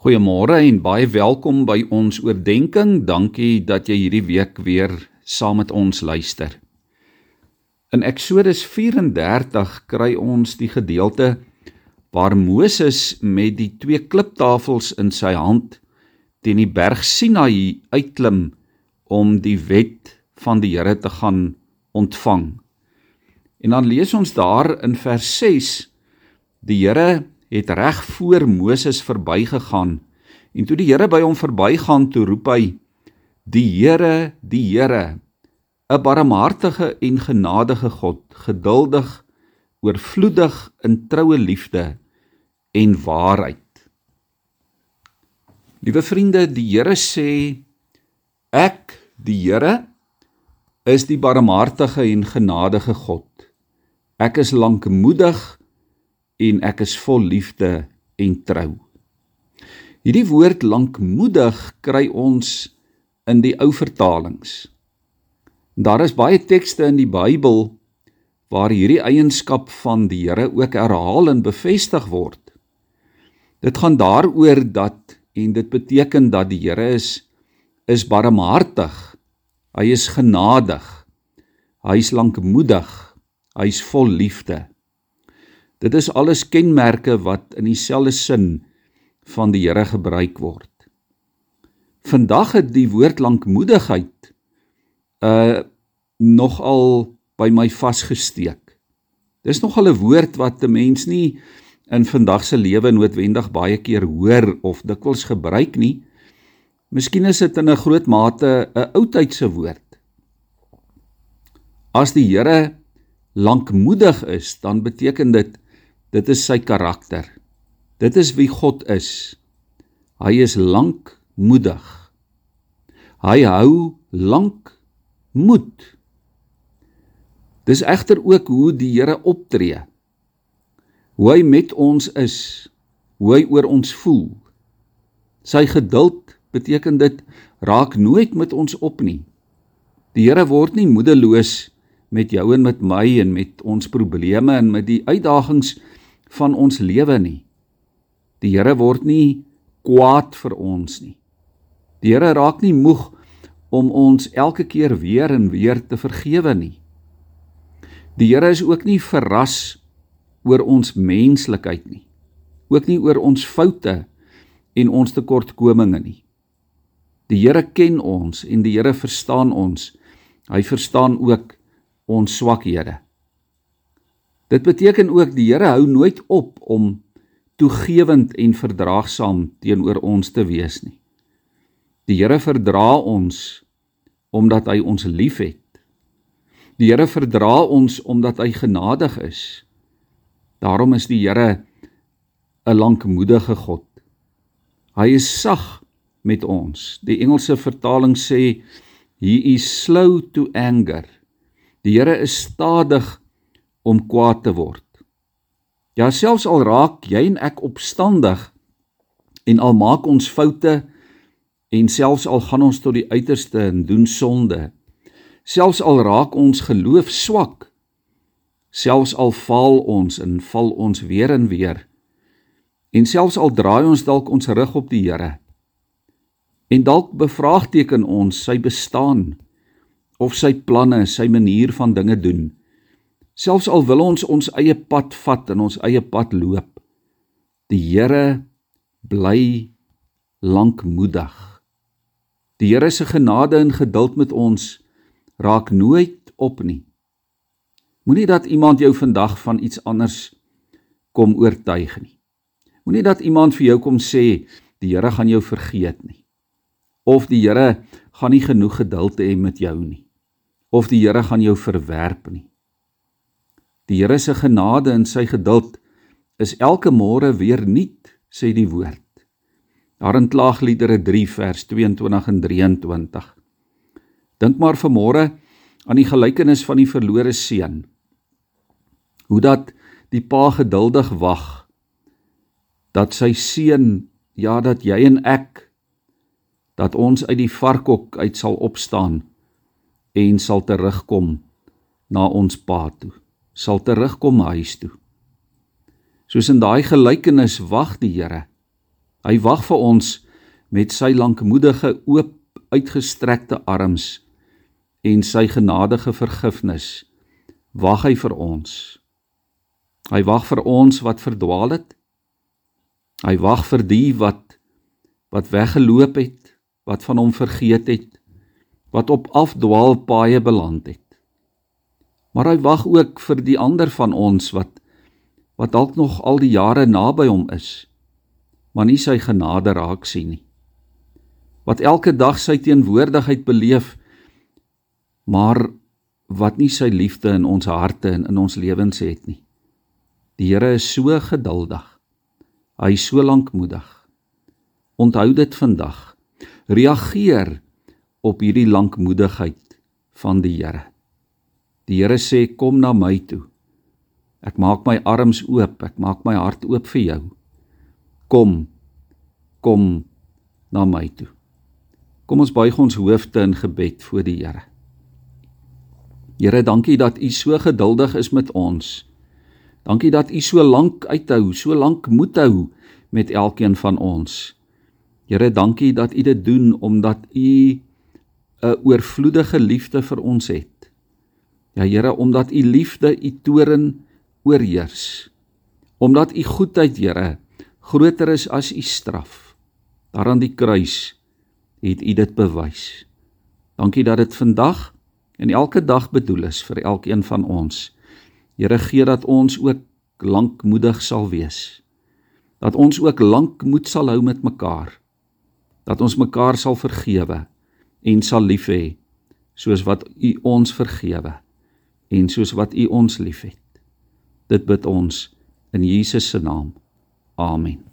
Goeiemôre en baie welkom by ons oordeenking. Dankie dat jy hierdie week weer saam met ons luister. In Eksodus 34 kry ons die gedeelte waar Moses met die twee kliptafels in sy hand teen die berg Sinaï uitklim om die wet van die Here te gaan ontvang. En dan lees ons daar in vers 6: Die Here het reg voor Moses verbygegaan. En toe die Here by hom verbygaan toe roep hy die Here die Here 'n barmhartige en genadige God geduldig oorvloedig in troue liefde en waarheid. Liewe vriende die Here sê ek die Here is die barmhartige en genadige God. Ek is lankmoedig en ek is vol liefde en trou. Hierdie woord lankmoedig kry ons in die ou vertalings. Daar is baie tekste in die Bybel waar hierdie eienskap van die Here ook herhaal en bevestig word. Dit gaan daaroor dat en dit beteken dat die Here is is barmhartig. Hy is genadig. Hy is lankmoedig. Hy is vol liefde. Dit is alles kenmerke wat in dieselfde sin van die Here gebruik word. Vandag het die woord lankmoedigheid uh nogal by my vasgesteek. Dis nogal 'n woord wat 'n mens nie in vandag se lewe noodwendig baie keer hoor of dikwels gebruik nie. Miskien is dit in 'n groot mate 'n oudtydse woord. As die Here lankmoedig is, dan beteken dit Dit is sy karakter. Dit is wie God is. Hy is lankmoedig. Hy hou lank moed. Dis egter ook hoe die Here optree. Hoe hy met ons is, hoe hy oor ons voel. Sy geduld beteken dit raak nooit met ons op nie. Die Here word nie moedeloos met jou en met my en met ons probleme en met die uitdagings van ons lewe nie. Die Here word nie kwaad vir ons nie. Die Here raak nie moeg om ons elke keer weer en weer te vergewe nie. Die Here is ook nie verras oor ons menslikheid nie. Ook nie oor ons foute en ons tekortkominge nie. Die Here ken ons en die Here verstaan ons. Hy verstaan ook ons swakhede. Dit beteken ook die Here hou nooit op om toegewend en verdraagsaam teenoor ons te wees nie. Die Here verdra ons omdat hy ons liefhet. Die Here verdra ons omdat hy genadig is. Daarom is die Here 'n lankmoedige God. Hy is sag met ons. Die Engelse vertaling sê he is slow to anger. Die Here is stadig om kwaad te word. Ja, selfs al raak jy en ek opstandig en al maak ons foute en selfs al gaan ons tot die uiterste en doen sonde, selfs al raak ons geloof swak, selfs al faal ons en val ons weer en weer, en selfs al draai ons dalk ons rug op die Here, en dalk bevraagteken ons sy bestaan of sy planne, sy manier van dinge doen, Selfs al wil ons ons eie pad vat en ons eie pad loop, die Here bly lankmoedig. Die Here se genade en geduld met ons raak nooit op nie. Moenie dat iemand jou vandag van iets anders kom oortuig nie. Moenie dat iemand vir jou kom sê die Here gaan jou vergeet nie. Of die Here gaan nie genoeg geduld hê met jou nie. Of die Here gaan jou verwerp nie. Die Here se genade en sy geduld is elke môre weer nuut, sê die woord. Daar in Klaagliedere 3 vers 22 en 23. Dink maar vanmôre aan die gelykenis van die verlore seun. Hoe dat die pa geduldig wag dat sy seun, ja dat jy en ek dat ons uit die varkhok uit sal opstaan en sal terugkom na ons pa toe sal terugkom huis toe. Soos in daai gelykenis wag die Here. Hy wag vir ons met sy lankmoedige oop uitgestrekte arms en sy genadige vergifnis. Wag hy vir ons. Hy wag vir ons wat verdwaal het. Hy wag vir die wat wat weggeloop het, wat van hom vergeet het, wat op afdwaalpaaie beland het. Maar hy wag ook vir die ander van ons wat wat dalk nog al die jare naby hom is, maar nie sy genade raak sien nie. Wat elke dag sy teenwoordigheid beleef, maar wat nie sy liefde in ons harte en in ons lewens het nie. Die Here is so geduldig. Hy is so lankmoedig. Onthou dit vandag. Reageer op hierdie lankmoedigheid van die Here. Die Here sê kom na my toe. Ek maak my arms oop, ek maak my hart oop vir jou. Kom. Kom na my toe. Kom ons buig ons hoofde in gebed voor die Here. Here, dankie dat U so geduldig is met ons. Dankie dat U so lank uithou, so lank moet hou met elkeen van ons. Here, dankie dat U dit doen omdat U 'n oorvloedige liefde vir ons het. Ja Here, omdat U liefde U toren oorheers. Omdat u goedheid, Here, groter is as u straf. Daar aan die kruis het u dit bewys. Dankie dat dit vandag en elke dag bedoel is vir elkeen van ons. Here gee dat ons ook lankmoedig sal wees. Dat ons ook lankmoed sal hou met mekaar. Dat ons mekaar sal vergewe en sal lief hê soos wat u ons vergewe en soos wat u ons liefhet. Dit bid ons in Jesus se naam. Amen.